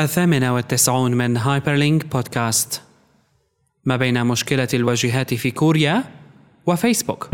الثامنة والتسعون من Hyperlink podcast. ما بين مشكلة الواجهات في كوريا وفيسبوك.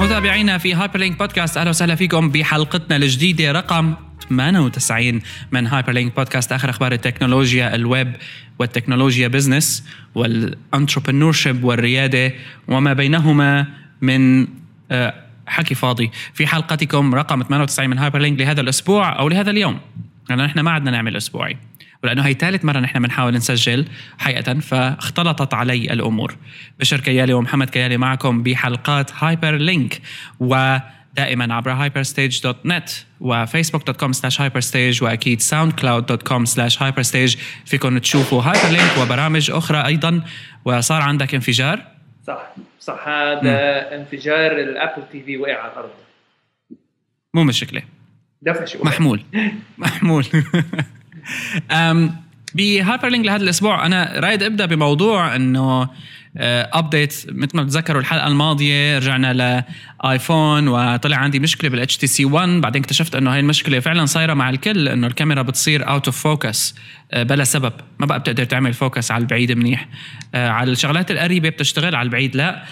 متابعينا في Hyperlink podcast أهلا وسهلا فيكم بحلقتنا الجديدة رقم 98 من Hyperlink بودكاست آخر أخبار التكنولوجيا الويب والتكنولوجيا business وال entrepreneurship والريادة وما بينهما من آه، حكي فاضي. في حلقتكم رقم 98 من Hyperlink لهذا الأسبوع أو لهذا اليوم لأنه نحن ما عدنا نعمل أسبوعي ولأنه هي ثالث مرة نحن بنحاول نسجل حقيقة فاختلطت علي الأمور. بشر كيالي ومحمد كيالي معكم بحلقات Hyperlink و دائما عبر hyperstage.net و Facebook.com slash hyperstage واكيد soundcloud.com slash hyperstage. فيكم تشوفوا Hyperlink وبرامج أخرى أيضا. وصار عندك انفجار؟ صح صح. هذا انفجار ال Apple TV وقع على الأرض. مو مشكلة. دفش محمول. محمول. ب Hyperlink لهذا الأسبوع أنا رايد أبدأ بموضوع إنه update آه، مثل ما بتذكروا الحلقة الماضية رجعنا ل iPhone وطلع عندي مشكلة بالاتش تي سي 1 بعدين اكتشفت إنه هاي المشكلة فعلا صايرة مع الكل إنه الكاميرا بتصير out of focus بلا سبب. ما بقى بتقدر تعمل focus على البعيد منيح. آه، على الشغلات القريبة بتشتغل على البعيد لا.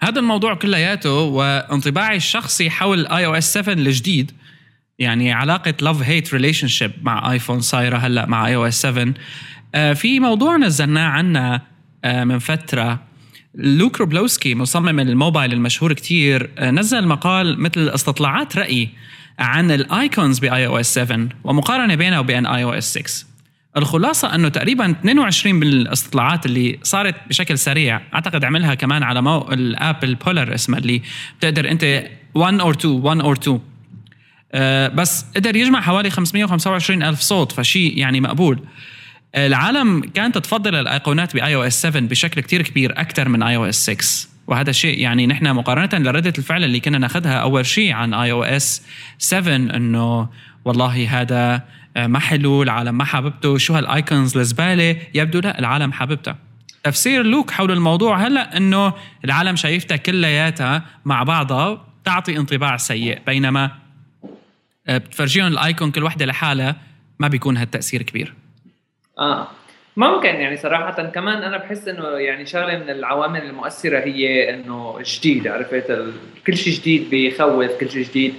هذا الموضوع كلياته وانطباعي الشخصي حول iOS 7 الجديد يعني علاقة love hate relationship مع iPhone صايرة هلأ مع iOS 7 في موضوع نزلناه عنا من فترة. Luke Wroblewski مصمم الموبايل المشهور كتير آه، نزل مقال مثل استطلاعات راي عن ال icons ب iOS 7 ومقارنة بينه وبين iOS 6 الخلاصة أنه تقريبا 22 من الاستطلاعات اللي صارت بشكل سريع أعتقد عملها كمان على مو ال app Polar اسمها اللي بتقدر أنت 1 or 2 1 or 2 أه بس قدر يجمع حوالي 525 ألف صوت فشي يعني مقبول. العالم كانت تفضل الآيقونات ب iOS 7 بشكل كتير كبير أكثر من iOS 6 وهذا الشيء يعني نحن مقارنة لردة الفعل اللي كنا ناخذها أول شيء عن iOS 7 إنه والله هذا آه، ما حلو العالم ما حاببته شو هال icons الزبالة؟ يبدو لا العالم حاببتها تفسير لوك حول الموضوع هلا إنه العالم شايفتها كلياتها مع بعضها تعطي انطباع سيء. بينما آه، بتفرجيهم ال icon كل وحدة لحالها ما بيكون هالتأثير كبير. آه. ممكن يعني صراحة كمان أنا بحس إنه يعني شغلة من العوامل المؤثرة هي إنه جديد عرفت؟ ال... كل شيء جديد بيخوف كل شيء جديد.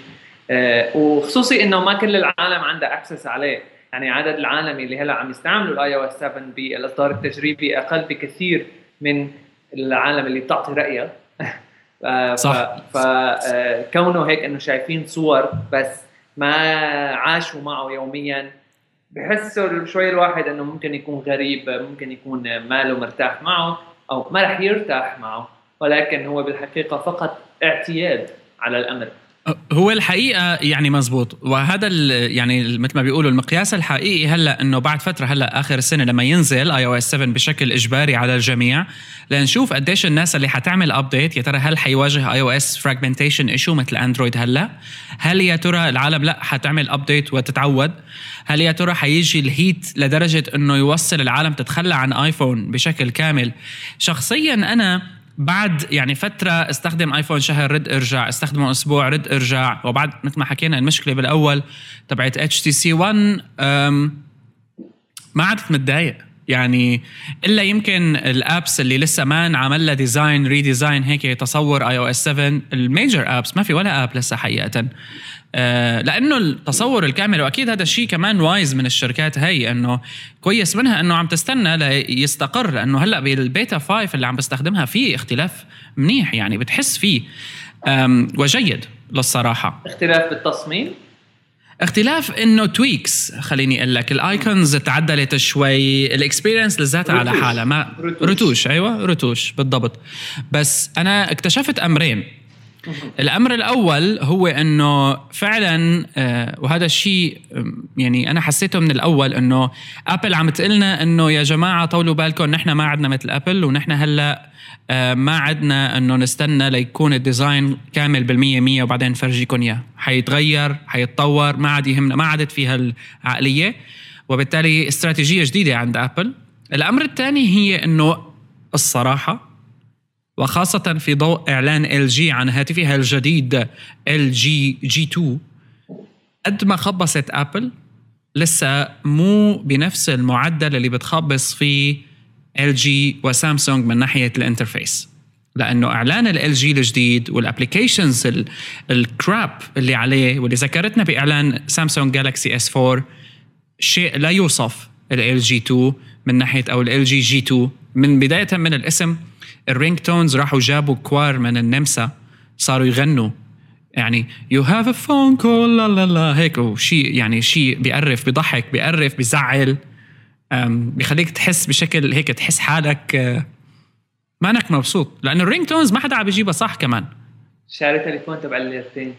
آه وخصوصي إنه ما كل العالم عندها access عليه. يعني عدد العالم اللي هلأ عم يستعملوا ال iOS 7 بالاصدار التجريبي أقل بكثير من العالم اللي بتعطي رأيها. صح. فكونه آه، هيك إنه شايفين صور بس ما عاشوا معه يوميا. بحسه شوي الواحد إنه ممكن يكون غريب ممكن يكون ماله مرتاح معه أو ما رح يرتاح معه ولكن هو بالحقيقة فقط اعتياد على الأمر. هو الحقيقة يعني مزبوط. وهذا يعني مثل ما بيقولوا المقياس الحقيقي هلأ إنه بعد فترة هلأ آخر السنة لما ينزل اي أو اس 7 بشكل إجباري على الجميع لنشوف قديش الناس اللي حتعمل update يا ترى هل حيواجه iOS fragmentation issue مثل Android هلأ؟ هل يا ترى العالم لأ حتعمل update وتتعود؟ هل يا ترى حيجي ال hate لدرجة إنه يوصل العالم تتخلى عن iPhone بشكل كامل؟ شخصيا أنا بعد يعني فترة استخدم iPhone شهر رد ارجع استخدمه أسبوع رد ارجع وبعد مثل ما حكينا المشكلة بالأول تبعت اتش تي سي 1 ما عدت متضايق يعني إلا يمكن ال apps اللي لسه ما انعمل لها design redesign هيك تصور iOS 7 ال major apps ما في ولا app لسه حقيقة. لأنه التصور الكامل وأكيد هذا الشيء كمان wise من الشركات هي إنه كويس منها إنه عم تستنى ليستقر لأنه هلأ بالبيتا 5 اللي عم بستخدمها في اختلاف منيح يعني بتحس فيه وجيد للصراحة. اختلاف بالتصميم؟ اختلاف إنه tweaks خليني أقول لك ال icons تعدلت شوي ال experience لذاتها على حالها ما رتوش. رتوش أيوه رتوش بالضبط. بس أنا اكتشفت أمرين. الامر الأول هو إنه فعلا آه، وهذا الشيء يعني أنا حسيته من الأول إنه Apple عم تقلنا إنه يا جماعة طولوا بالكم نحن ما عندنا مثل Apple ونحن هلأ آه، ما عدنا إنه نستنى ليكون ال design كامل بالمية مية وبعدين نفرجيكم اياه حيتغير حيتطور ما عاد يهمنا ما عادت فيها العقليه وبالتالي استراتيجية جديدة عند Apple الأمر الثاني هي إنه الصراحة وخاصة في ضوء إعلان LG عن هاتفها الجديد LG G2 قد ما خبصت Apple لسه مو بنفس المعدل اللي بتخبص فيه LG و Samsung من ناحية ال interface. لأنه إعلان LG الجديد وال applications ال crap اللي عليه واللي ذكرتنا بإعلان Samsung Galaxy S4 شيء لا يوصف ال G2 من ناحية أو ال LG G2 من بداية من الاسم ال ringtones راحوا جابوا choir من النمسا صاروا يغنوا. يعني you have a phone call لا لا لا هيك. وشيء يعني شيء بيقرف بيضحك بيقرف بيزعل. بيخليك تحس بشكل هيك تحس حالك آه، ما انك مبسوط. لأنه ال ringtones ما حدا عم بيجيبها صح كمان. شاري تليفون تبع الليرتين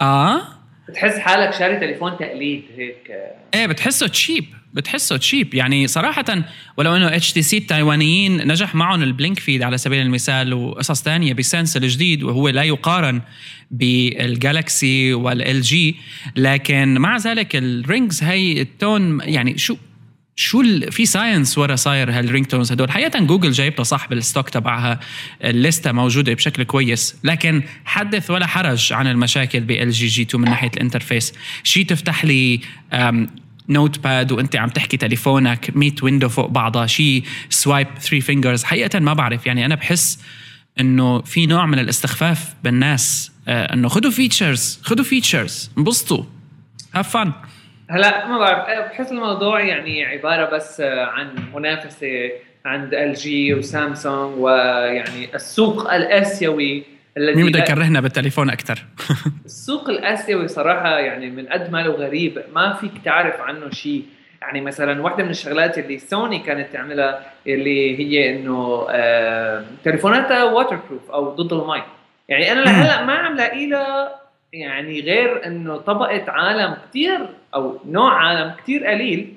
آه؟ بتحس حالك شاري تليفون تقليد هيك. إيه بتحسه cheap بتحسه cheap يعني صراحة ولو إنه HTC التايوانيين نجح معهم ال BlinkFeed على سبيل المثال وقصص ثانية ب Sense الجديد وهو لا يقارن بال Galaxy وال LG لكن مع ذلك ال rings هي ال tone يعني شو شو في science ورا صاير هال ring tones هدول. حقيقه جوجل جايبتها صح بال stock تبعها الليسته موجودة بشكل كويس لكن حدث ولا حرج عن المشاكل بال LG G2 من ناحية ال interface شيء تفتح لي notepad وأنت عم تحكي تليفونك 100 window فوق بعضها شيء swipe 3 fingers حقيقة ما بعرف يعني أنا بحس إنه في نوع من الاستخفاف بالناس آه إنه خذوا features خذوا features انبسطوا. have fun هلا ما بعرف بحس الموضوع يعني عبارة بس عن منافسة عند LG وسامسونج ويعني السوق الآسيوي الذي مين بده يكرهنا بالتليفون أكثر؟ السوق الآسيوي صراحة يعني من قد ما له غريب ما فيك تعرف عنه شيء يعني مثلا واحدة من الشغلات اللي سوني كانت تعملها اللي هي إنه آه تليفوناتها waterproof أو ضد المي يعني أنا لهلأ ما عم لاقي لها يعني غير إنه طبقة عالم كثير أو نوع عالم كثير قليل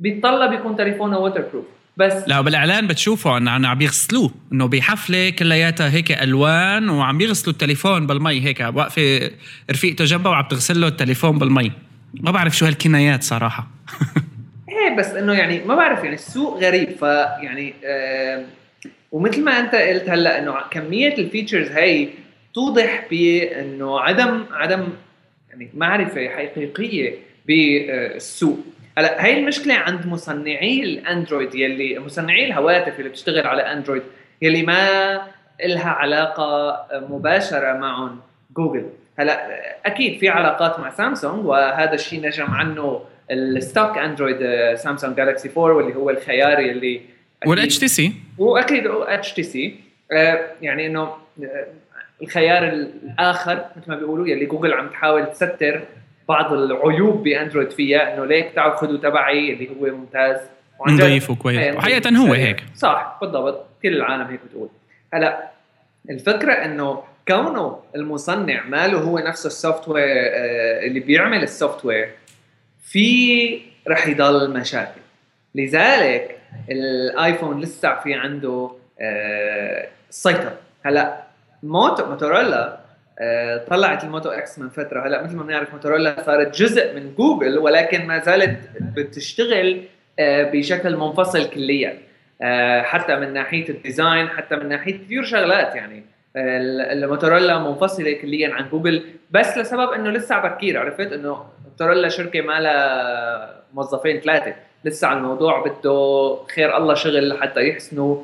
بيتطلب يكون تليفونه waterproof بس لا بالإعلان بتشوفوا إنه عم بيغسلوه إنه بحفلة كلياتها هيك ألوان وعم بيغسلوا التليفون بالمي هيك واقفة رفيقته جنبها وعم تغسل له التليفون بالمي. ما بعرف شو هالكنايات صراحة. إيه بس إنه يعني ما بعرف يعني السوق غريب فيعني آه ومثل ما أنت قلت هلأ إنه كمية ال features هي توضح بانه عدم عدم يعني معرفة حقيقية بالسوق هلا هي المشكلة عند مصنعي الأندرويد يلي مصنعي الهواتف اللي بتشتغل على أندرويد يلي ما لها علاقة مباشرة معهم جوجل. هلا أكيد في علاقات مع سامسونج وهذا الشيء نجم عنه ال stock أندرويد سامسونج جالكسي 4 واللي هو الخيار يلي وال HTC واكيد HTC يعني إنه آه، الخيار الآخر مثل ما بيقولوا يلي جوجل عم تحاول تستر بعض العيوب بأندرويد فيها إنه ليك تعالوا خذوا تبعي اللي هو ممتاز. نضيف وكويس. إيه، وحقيقة هو هيك. صح بالضبط. كل العالم هيك بتقول. هلا الفكرة إنه كونه المصنع ماله هو نفسه ال software آه، اللي بيعمل ال software في رح يضل مشاكل. لذلك الآيفون لسه في عنده السيطره آه، هلا موتو موتورولا طلعت ال Moto X من فترة. هلا مثل ما بنعرف موتورولا صارت جزء من جوجل ولكن ما زالت بتشتغل آه، بشكل منفصل كليا. آه، حتى من ناحية ال design حتى من ناحية كثير شغلات يعني. الموتورولا منفصلة كليا عن جوجل بس لسبب إنه لسه بكير. عرفت؟ إنه موتورولا شركة ما لها موظفين ثلاثة. لسه على الموضوع بده خير الله شغل لحتى يحسنوا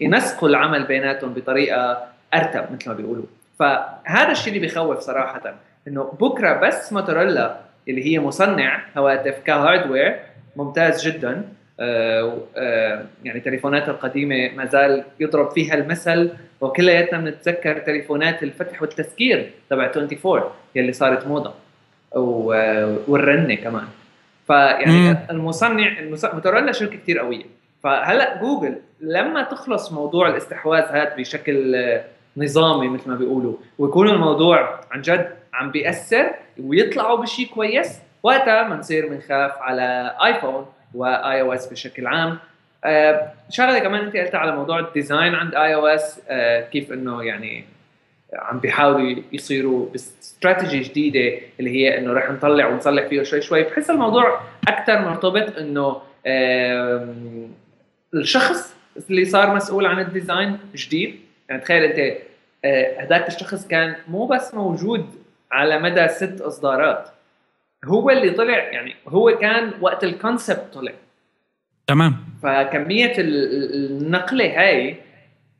ينسقوا العمل بيناتهم بطريقة أرتب مثل ما بيقولوا. فهذا الشيء اللي بيخوف صراحة إنه بكرة بس موتورولا اللي هي مصنع هواتف كهاردوير ممتاز جدا آه آه يعني تليفوناتها القديمة ما زال يضرب فيها المثل وكلياتنا بنتذكر تليفونات الفتح والتسكير تبع 24 يلي صارت موضة والرنة كمان. فيعني المصنع موتورولا شركة كثير قوية. فهلأ جوجل لما تخلص موضوع الاستحواذ هذا بشكل نظامي مثل ما بيقولوا. ويكون الموضوع عن جد عم بيأثر ويطلعوا بشيء كويس وقتها بنصير بنخاف على آيفون و iOS بشكل عام. آه شغلة كمان انت قلتها على موضوع ال design عند iOS آه كيف إنه يعني عم بيحاولوا يصيروا باستراتيجي جديدة اللي هي إنه رح نطلع ونصلح فيه شوي شوي. بحس الموضوع أكثر مرتبط إنه الشخص اللي صار مسؤول عن ال design جديد. يعني تخيل انت آه، هذاك الشخص كان مو بس موجود على مدى ست إصدارات هو اللي طلع يعني هو كان وقت ال concept طلع. تمام. فكمية النقلة هاي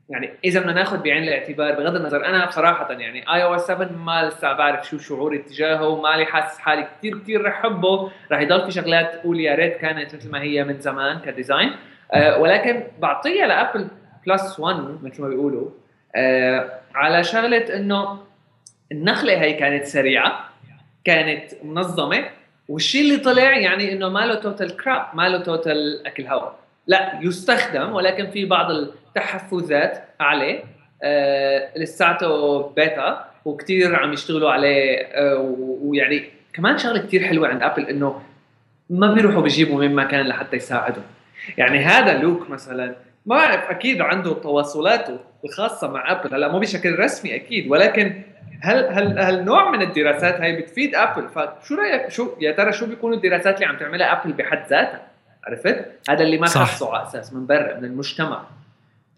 يعني إذا بدنا ناخذ بعين الاعتبار بغض النظر أنا بصراحة يعني iOS 7 ما لسه بعرف شو شعوري تجاهه ومالي حاسس حالي كثير كثير رح احبه رح يضل في شغلات أقول يا ريت كانت مثل ما هي من زمان ك design. أه ولكن بعطيها لأبل plus 1 مثل ما بيقولوا. أه على شغلة إنه النقلة هي كانت سريعة كانت منظمة والشيء اللي طلع يعني إنه ما له total crap ما له total أكل هواء لا يستخدم ولكن في بعض التحفزات عليه. آه لساته بيتا وكثير عم يشتغلوا عليه. آه ويعني كمان شغلة كثير حلوة عند ابل إنه ما بيروحوا بيجيبوا من مكان لحتى يساعدهم. يعني هذا لوك مثلا ما بعرف أكيد عنده تواصلاته الخاصة مع أبل. هلا مو بشكل رسمي أكيد. ولكن هل هل هل نوع من الدراسات هاي بتفيد أبل؟ فشو رأيك؟ شو يا ترى شو بيكونوا الدراسات اللي عم تعملها أبل بحد ذاتها؟ عرفت؟ هذا اللي ما خصه على أساس من برا من المجتمع.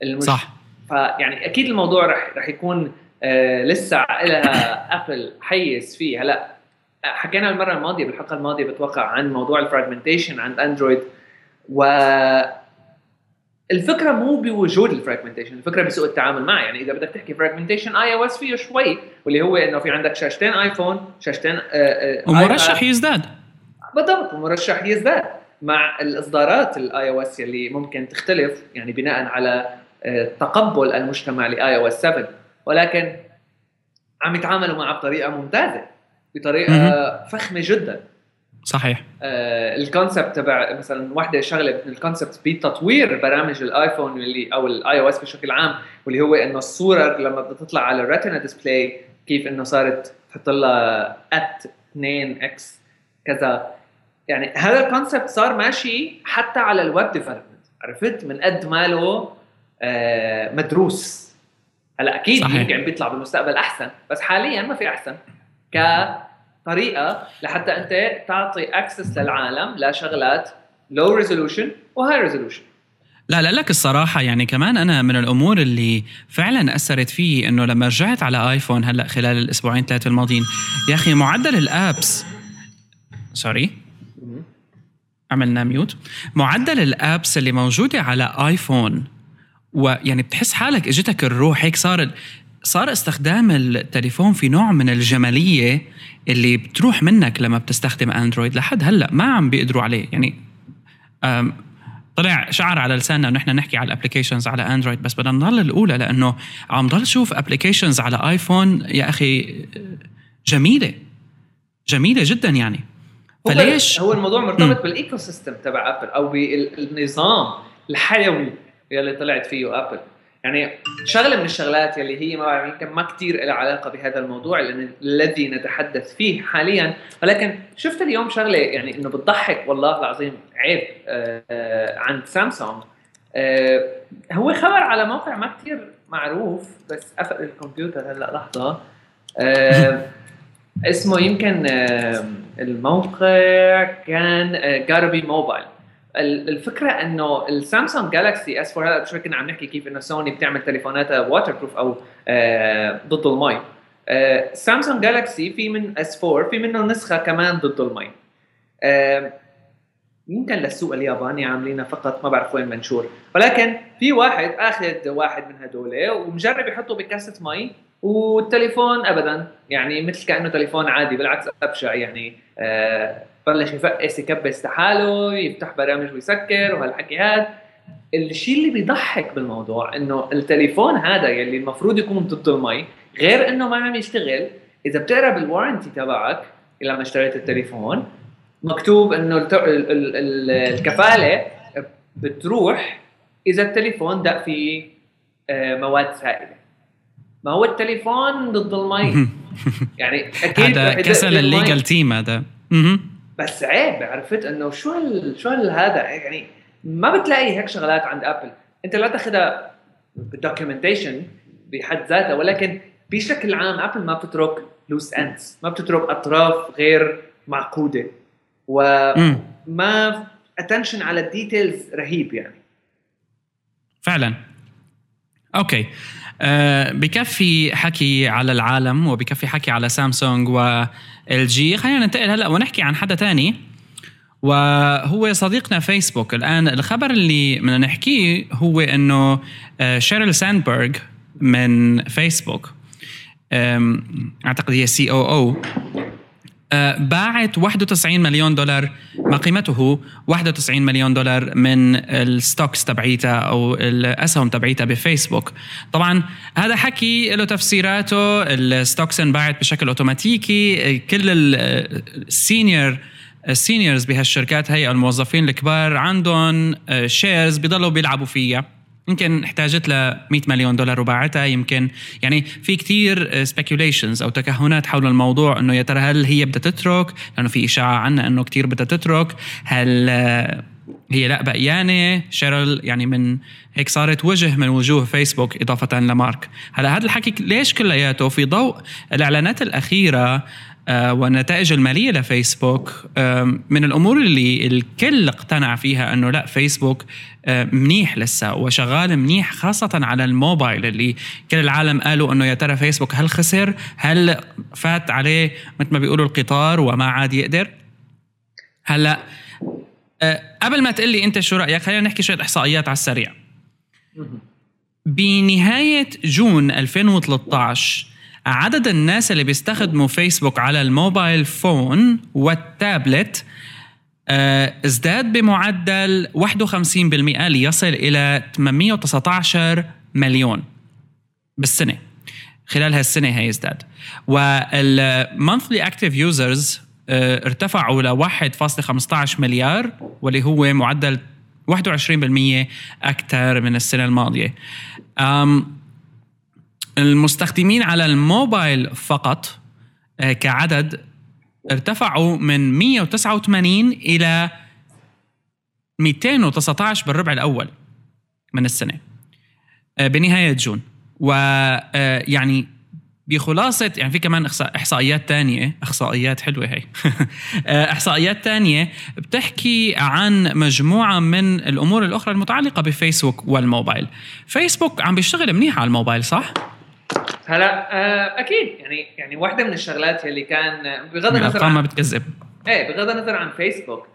المج... صح. فيعني أكيد الموضوع رح رح يكون آه لسه لها أبل حيز فيه. هلا حكينا المرة الماضية بالحلقة الماضية بتوقع عن موضوع ال fragmentation عند اندرويد و الفكرة مو بوجود ال fragmentation الفكرة بسوء التعامل معه يعني إذا بدك تحكي fragmentation iOS فيه شوي واللي هو إنه في عندك شاشتين ايفون شاشتين آه، آه، ومرشح يزداد. بالضبط ومرشح يزداد. مع الإصدارات ال iOS اللي ممكن تختلف يعني بناء على آه، تقبل المجتمع ل iOS 7 ولكن عم يتعاملوا معه بطريقة ممتازة بطريقة فخمة جدا. صحيح. آه ال concept تبع مثلا وحده شغلة من ال concept بتطوير برامج الآيفون اللي أو ال iOS بشكل عام واللي هو إنه الصورة لما بدها تطلع على ال Retina display كيف إنه صارت تحط لها ات 2 إكس كذا. يعني هذا ال concept صار ماشي حتى على ال web development عرفت؟ من قد ما له آه مدروس. هلا أكيد صحيح. يمكن بيطلع بالمستقبل أحسن بس حاليا ما في أحسن. كطريقة لحتى أنت تعطي access للعالم لشغلات low resolution و high resolution لا لا لك الصراحة يعني كمان أنا من الأمور اللي فعلا أثرت فيه إنه لما رجعت على آيفون هلأ خلال الأسبوعين ثلاثة الماضيين يا أخي معدل ال apps sorry عملنا mute معدل ال apps اللي موجودة على آيفون ويعني بتحس حالك إجتك الروح هيك صار صار استخدام التليفون في نوع من الجمالية اللي بتروح منك لما بتستخدم أندرويد. لحد هلأ ما عم بيقدروا عليه. يعني طلع شعر على لساننا إنه إحنا نحكي على ال applications على أندرويد بس بدنا نضل الأولى لأنه عم ضل شوف applications على آيفون يا أخي جميلة. جميلة جدا يعني. فليش؟ هو الموضوع مرتبط بال ecosystem تبع Apple أو بالنظام الحيوي يلي طلعت فيه ابل يعني شغلة من الشغلات يلي هي ما بعرف يمكن ما كثير لها علاقة بهذا الموضوع الذي نتحدث فيه حاليا. ولكن شفت اليوم شغلة يعني إنه بتضحك والله العظيم عيب آه, عند سامسونج. آه هو خبر على موقع ما كثير معروف بس قفل الكمبيوتر هلأ لحظة. آه اسمه يمكن الموقع كان جاربي موبايل الفكرة إنه ال Samsung Galaxy S 4 هلا شوي كنا عم نحكي كيف إنه سوني بتعمل تليفوناتها waterproof أو آه ضد المي. آه Samsung Galaxy في من اس 4 في منه نسخة كمان ضد المي. آه يمكن للسوق الياباني عاملينها فقط ما بعرف وين منشور. ولكن في واحد آخذ واحد من هدول ومجرب يحطه بكاسة مي والتليفون ابدا. يعني مثل كأنه تليفون عادي بالعكس أبشع يعني. آه بلش يفقس يكبس لحاله يفتح برامج ويسكر وهالحكي هذا الشيء اللي بيضحك بالموضوع إنه التليفون هذا يلي المفروض يكون ضد المي غير إنه ما عم يشتغل إذا بتقرا بال warranty تبعك لما اشتريت التليفون مكتوب إنه الكفالة بتروح إذا التليفون تدفق فيه آه، مواد سائلة. ما هو التليفون ضد المي؟ يعني أكيد هذا كسل ال legal team هذا. بس عيب عرفت؟ إنه شو هال شو هذا؟ يعني ما بتلاقي هيك شغلات عند Apple أنت لا تاخذها بال documentation بحد ذاتها ولكن بشكل عام Apple ما بتترك loose ends ما بتترك أطراف غير معقودة. وال attention على ال details رهيب يعني. فعلا. okay. أه بكفي حكي على العالم وبكفي حكي على Samsung و LG خلينا ننتقل هلأ ونحكي عن حدا تاني. وهو صديقنا فيسبوك الآن الخبر اللي بدنا نحكيه هو إنه آه، شيرل ساندبرغ من فيسبوك أعتقد هي COO باعت 91 مليون دولار ما قيمته 91 مليون دولار من ال stocks تبعيتها أو الأسهم تبعيتها بفيسبوك. طبعا هذا حكي له تفسيراته. ال stocks انباعت بشكل أوتوماتيكي. كل ال senior ال seniors بهالشركات هي الموظفين الكبار عندهم shares بيضلوا بيلعبوا فيها. يمكن احتاجت ل 100 مليون دولار وباعتها يمكن يعني في كثير speculations أو تكهنات حول الموضوع إنه يا ترى هل هي بدها تترك؟ لأنه في إشاعة عنها إنه كثير بدها تترك. هل هي لا بقيانه شيرل يعني من هيك صارت وجه من وجوه فيسبوك إضافة لمارك. هلا هذا الحكي ليش كلياته؟ في ضوء الإعلانات الأخيرة آه، والنتائج المالية لفيسبوك من الأمور اللي الكل اقتنع فيها أنه لا فيسبوك آه، منيح لسه وشغال منيح خاصة على الموبايل اللي كل العالم قالوا أنه يا ترى فيسبوك هل خسر؟ هل فات عليه مثل ما بيقولوا القطار وما عاد يقدر؟ هلا آه، قبل ما تقول لي أنت شو رأيك خلينا نحكي شوية إحصائيات على السريع. بنهاية June 2013 عدد الناس اللي بيستخدموا فيسبوك على ال mobile phone وال tablet آه، ازداد بمعدل 51% ليصل إلى 819 مليون بالسنة. خلال هالسنة هي ازداد. وال monthly active users ارتفعوا ل 1.15 مليار واللي هو معدل 21% أكثر من السنة الماضية. المستخدمين على الموبايل فقط آه، كعدد ارتفعوا من 189 إلى 219 بالربع الأول من السنة آه، بنهاية جون. ويعني آه، بخلاصة يعني في كمان إحصائيات تانية إحصائيات حلوة هي. إحصائيات تانية بتحكي عن مجموعة من الأمور الأخرى المتعلقة بفيسبوك والموبايل. فيسبوك عم بيشتغل منيح على الموبايل صح؟ هلا آه، أكيد يعني يعني واحدة من الشغلات اللي كان بغض النظر عن ما بتكذب. إيه بغض النظر عن فيسبوك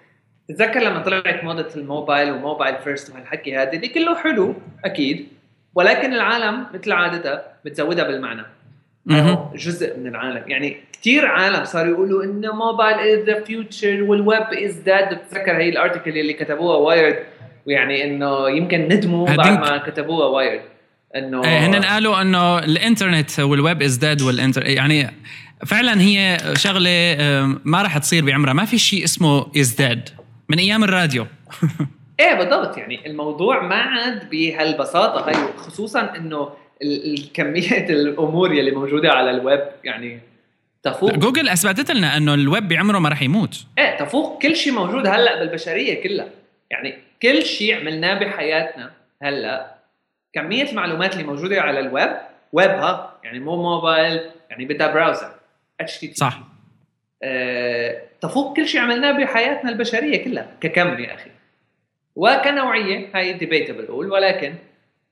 تتذكر لما طلعت موضه الموبايل وموبايل فيرست وهالحكي هذا؟ اللي كله حلو أكيد ولكن العالم مثل عادتها بتزودها بالمعنى. جزء من العالم. يعني كثير عالم صاروا يقولوا إنه mobile is the future وال web is dead بتذكر هي ال article اللي كتبوها Wired ويعني إنه يمكن ندموا بعد ما كتبوها Wired إنه إيه هن قالوا إنه الإنترنت وال web is dead والانتر يعني فعلا هي شغلة ما راح تصير بعمرها. ما في شيء اسمه is dead من أيام الراديو. إيه بالضبط. يعني الموضوع ما عاد بهالبساطة هاي خصوصا إنه الكمية الأمور يلي موجودة على الويب يعني تفوق. جوجل أثبتت لنا إنه الويب بعمره ما راح يموت. إيه تفوق. كل شيء موجود هلأ بالبشرية كلها. يعني كل شيء عملناه بحياتنا هلأ كمية المعلومات اللي موجودة على ال web web ها يعني مو موبايل يعني بدها browser HT صح. أه تفوق كل شيء عملناه بحياتنا البشرية كلها ككم يا أخي. وكنوعية هاي debatable أقول ولكن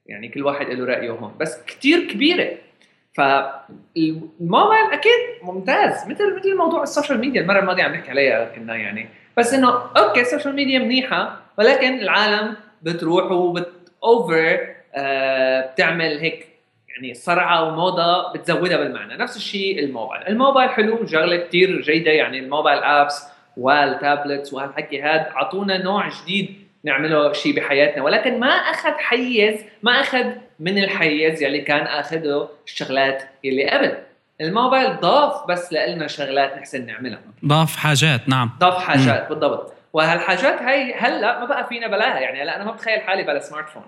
يعني كل واحد له رأيه هون بس كثير كبيرة. فالموبايل أكيد ممتاز مثل مثل موضوع ال social media المرة الماضية عم نحكي عليها كنا يعني. بس إنه okay ال social media منيحة ولكن العالم بتروح وبت over بتعمل هيك يعني صرعة وموضة بتزودها بالمعنى. نفس الشيء ال mobile. ال mobile حلو شغلة كثير جيدة يعني ال mobile apps وال tablets وهالحكي هذا أعطونا نوع جديد نعمله شيء بحياتنا. ولكن ما أخذ حيز ما أخذ من الحيز يلي كان اخذه الشغلات اللي قبل. الموبايل ضاف بس لنا شغلات نحسن نعملها. ضاف حاجات نعم. ضاف حاجات م. بالضبط. وهالحاجات هاي هلأ ما بقى فينا بلاها. يعني هلأ أنا ما بتخيل حالي بلا smart phone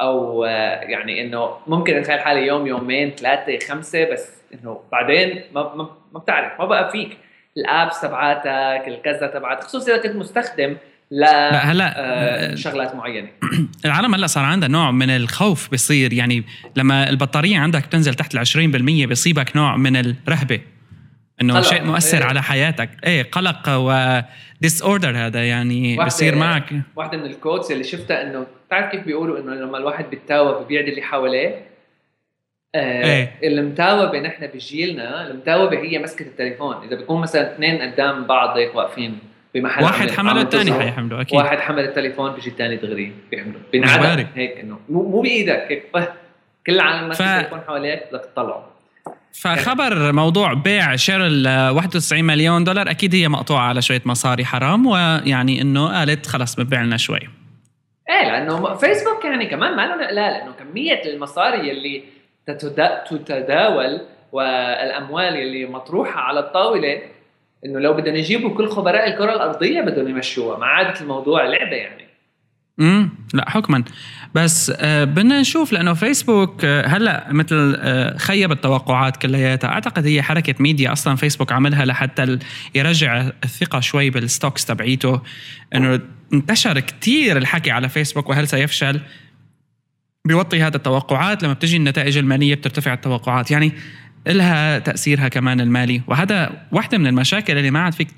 أو آه، يعني إنه ممكن نتخيل حالي يوم يومين ثلاثة خمسة بس إنه بعدين ما ما, بتعرف ما بقى فيك. ال apps تبعاتك الكذا تبعاتك خصوصا إذا كنت مستخدم لا هلأ آه شغلات معينة. العالم هلأ صار عندها نوع من الخوف بيصير. يعني لما البطارية عندك تنزل تحت ال 20% بيصيبك نوع من الرهبة. إنه شيء مؤثر إيه. على حياتك. إيه قلق و disorder هذا يعني بصير معك. واحدة من ال quotes اللي شفتها إنه بتعرف كيف بيقولوا إنه لما الواحد بيتثاوب بيعد اللي حواليه؟ آه إيه. المتاوبه نحن بجيلنا المتاوبه هي مسكة التليفون. إذا بيكون مثلا اثنين قدام بعض هيك واقفين بمحل واحد حمل الثاني حيحمله أكيد. واحد حمل التليفون بيجي الثاني دغري بيحمله. بينعدم هيك إنه مو بإيدك هيك كل العالم ماسك ف... التليفون حواليك بدك تطلعه. فخبر موضوع بيع شيرل 91 مليون دولار أكيد هي مقطوعة على شوية مصاري حرام ويعني إنه قالت خلص بتبيع لنا شوي. إيه لأنه فيسبوك يعني كمان مالهن قلال لأنه كمية المصاري اللي تتداول والأموال اللي مطروحة على الطاولة إنه لو بدهم يجيبوا كل خبراء الكرة الأرضية بدهم يمشوها ما عادت الموضوع لعبة يعني. امم لا حكما. بس آه بدنا نشوف لأنه فيسبوك آه هلأ مثل آه خيب التوقعات كلياتها. أعتقد هي حركة ميديا. أصلا فيسبوك عملها لحتى يرجع الثقة شوي بال stocks تبعيته. إنه انتشر كتير الحكي على فيسبوك وهل سيفشل؟ بيوطي هذا التوقعات. لما بتجي النتائج المالية بترتفع التوقعات. يعني لها تأثيرها كمان المالي. وهذا واحدة من المشاكل اللي ما عاد فيك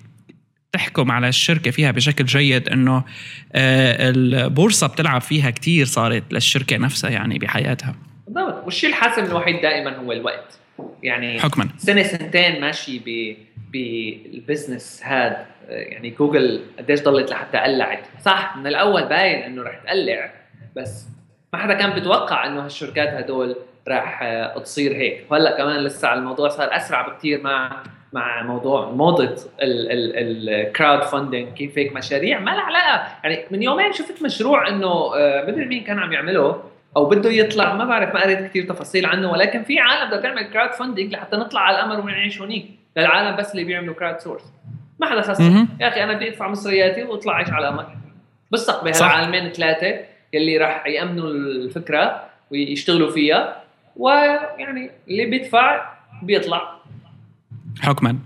تحكم على الشركة فيها بشكل جيد إنه آه، البورصة بتلعب فيها كتير صارت للشركة نفسها يعني بحياتها. بالضبط. والشيء الحاسم الوحيد دائما هو الوقت. يعني حكما. سنة سنتين ماشي ب بال business هاد يعني جوجل قديش ضلت لحتى قلعت صح من الأول باين إنه رح تقلع بس ما حدا كان بيتوقع إنه هالشركات هدول راح آه، تصير هيك. وهلأ كمان لسه الموضوع صار أسرع بكثير مع مع موضوع موضة ال crowd funding كيف هيك مشاريع ما لها علاقة. يعني من يومين شفت مشروع إنه آه، مدري مين كان عم يعمله أو بده يطلع ما بعرف ما قريت كثير تفاصيل عنه ولكن في عالم بدها تعمل crowd funding لحتى نطلع على القمر ونعيش هونيك. للعالم بس اللي بيعملوا crowd source ما حدا خسر. يا أخي أنا بدي أدفع مصرياتي وأطلع أعيش على القمر. بثق بهالعالمين ثلاثة يلي راح يأمنوا الفكرة ويشتغلوا فيها ويعني اللي بيدفع بيطلع. حكما.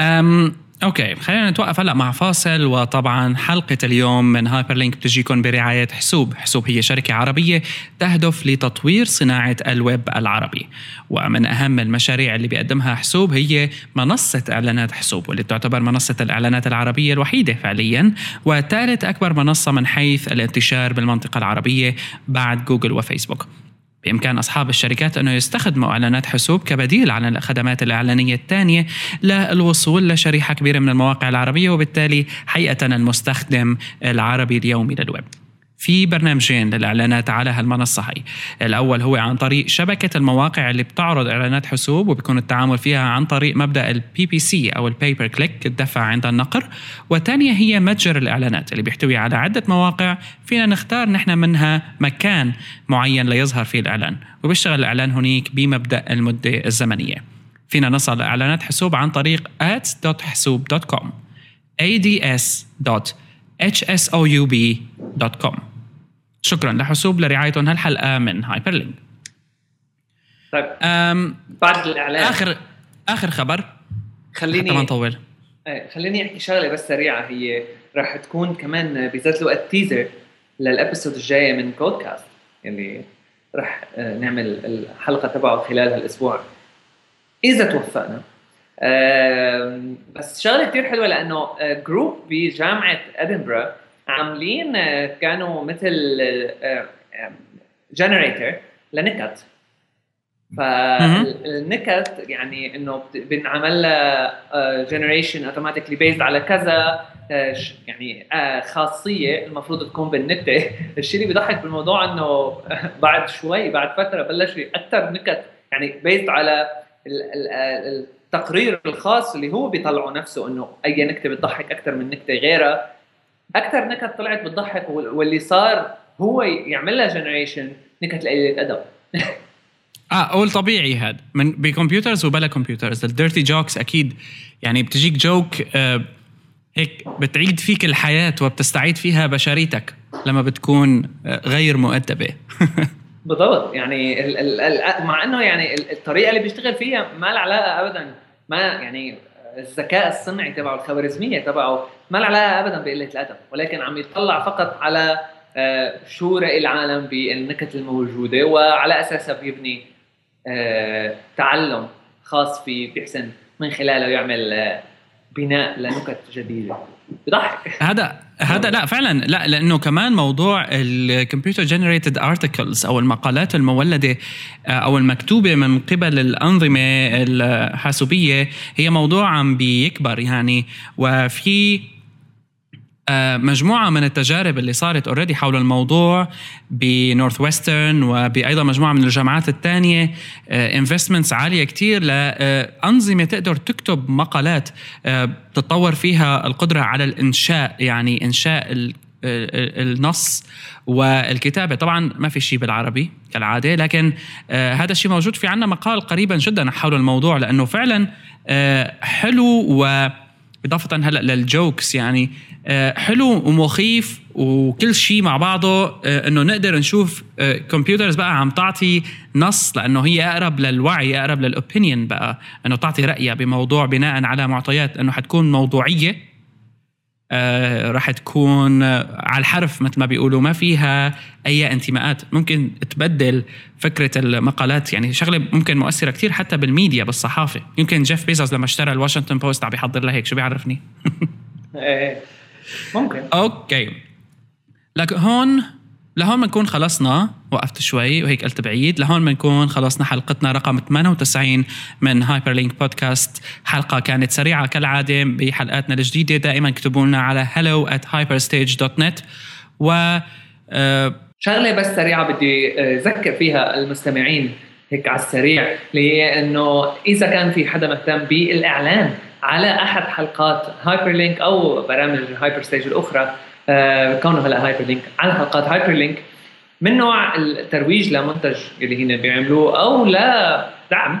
أم okay خلينا نتوقف هلأ مع فاصل وطبعا حلقة اليوم من هايبر لينك بتجيكم برعاية حسوب، حسوب هي شركة عربية تهدف لتطوير صناعة الويب العربي، ومن أهم المشاريع اللي بيقدمها حسوب هي منصة إعلانات حسوب واللي تعتبر منصة الإعلانات العربية الوحيدة فعليا، وثالث أكبر منصة من حيث الانتشار بالمنطقة العربية بعد جوجل وفيسبوك. بإمكان أصحاب الشركات أنه يستخدموا إعلانات حسوب كبديل عن الخدمات الإعلانية الثانية للوصول لشريحة كبيرة من المواقع العربية وبالتالي حقيقة المستخدم العربي اليومي للويب في برنامجين للإعلانات على هالمنصة هي الأول هو عن طريق شبكة المواقع اللي بتعرض إعلانات حسوب وبيكون التعامل فيها عن طريق مبدأ ال PPC أو ال pay per click الدفع عند النقر. والثانية هي متجر الإعلانات اللي بيحتوي على عدة مواقع فينا نختار نحن منها مكان معين ليظهر فيه الإعلان. وبيشتغل الإعلان هنيك بمبدأ المدة الزمنية. فينا نصل لاعلانات حسوب عن طريق ads.hsoub.com ads. hsoub.com شكرا لحسوب لرعايتهم هالحلقة من هايبر لينك طيب بعد الإعلان. آخر آخر خبر. خليني ما نطول. إيه، خليني أحكي شغلة بس سريعة. هي راح تكون كمان بذات الوقت teaser لل episode الجاية من كودكاست اللي راح آه، نعمل الحلقة تبعه خلال هالأسبوع. إذا توفقنا. بس شغلة كثير حلوة لأنه group آه، بجامعة ادنبرا عاملين آه، كانوا مثل generator آه، للنكت. فالنكت يعني إنه بنعمل لها generation automatically based على كذا يعني خاصية المفروض تكون بالنكتة. الشيء اللي بيضحك بالموضوع إنه بعد شوي بعد فترة بلش أكثر نكت يعني based على التقرير الخاص اللي هو بيطلعه نفسه إنه أي نكتة بتضحك أكثر من نكتة غيرها. أكثر نكت طلعت بتضحك واللي صار هو يعمل لها generation نكت قليله أدب. آه أول طبيعي هذا من ب computers وبلا computers ال dirty jokes أكيد. يعني بتجيك joke آه هيك بتعيد فيك الحياة وبتستعيد فيها بشريتك لما بتكون غير مؤدبة. بالضبط. يعني ال ال ال مع إنه يعني الطريقة اللي بيشتغل فيها ما لها علاقة ابدا ما يعني الذكاء الصنعي تبعه الخوارزمية تبعه ما لها علاقه ابدا بقلة الأدب ولكن عم يطلع فقط على آه، شو راي العالم بالنكت الموجودة وعلى أساسها بيبني آه، تعلم خاص فيه بيحسن من خلاله يعمل آه، بناء لنكت جديدة. بضحك. هذا هذا لا فعلا. لا لأنه كمان موضوع ال computer generated articles أو المقالات المولدة أو المكتوبة من قبل الأنظمة الحاسوبية هي موضوع عم بيكبر يعني. وفي آه، مجموعة من التجارب اللي صارت already حول الموضوع بنورث ويسترن وبأيضا مجموعة من الجامعات الثانية investments آه، عالية كتير لأنظمة تقدر تكتب مقالات آه، تتطور فيها القدرة على الإنشاء يعني إنشاء النص والكتابة. طبعا ما في شيء بالعربي كالعادة لكن هذا الشيء موجود في عنا مقال قريبا جدا حول الموضوع لأنه فعلا حلو و إضافة هلأ للجوكس يعني آه، حلو ومخيف وكل شيء مع بعضه آه، إنه نقدر نشوف كمبيوترز آه، بقى عم تعطي نص لأنه هي أقرب للوعي أقرب للاوبينيون بقى إنه تعطي رأيها بموضوع بناء على معطيات إنه حتكون موضوعية. آه راح تكون على الحرف مثل ما بيقولوا ما فيها أي انتماءات. ممكن تبدل فكرة المقالات يعني شغلة ممكن مؤثرة كثير حتى بالميديا بالصحافة. يمكن جيف بيزوس لما اشترى الواشنطن بوست عم بيحضر لهيك شو بيعرفني؟ إيه. ممكن. okay. لك هون لهون بنكون خلصنا وقفت شوي وهيك قلت بعيد لهون بنكون خلصنا حلقتنا رقم 98 من هايبر لينك بودكاست حلقة كانت سريعة كالعادة بحلقاتنا الجديدة. دائما اكتبوا لنا على hello at hyperstage.net و آه شغلة بس سريعة بدي أذكر فيها المستمعين هيك على السريع إنه إذا كان في حدا مهتم بالإعلان على أحد حلقات Hyperlink أو برامج ال Hyperstage الأخرى آه كونه هلا Hyperlink على حلقات Hyperlink من نوع الترويج لمنتج اللي هن بيعملوه أو لدعم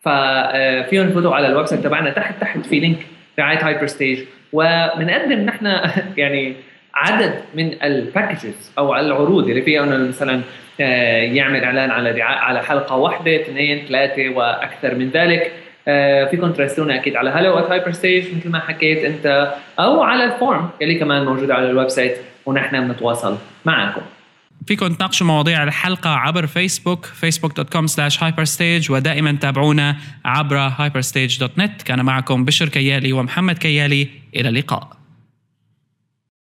ففيهم يفوتوا على ال website تبعنا. تحت تحت في link رعاية Hyperstage وبنقدم نحن يعني عدد من ال packages أو العروض اللي فيها انه مثلا آه، يعمل إعلان على على حلقة واحدة اثنين ثلاثة وأكثر من ذلك. آه، فيكم تراسلونا أكيد على hello at Hyperstage مثل ما حكيت أنت أو على ال form اللي كمان موجود على ال website ونحن بنتواصل معكم فيكم تناقشوا مواضيع الحلقة عبر فيسبوك facebook.com slash hyperstage ودائما تابعونا عبر hyperstage.net كان معكم بشر كيالي ومحمد كيالي. إلى اللقاء.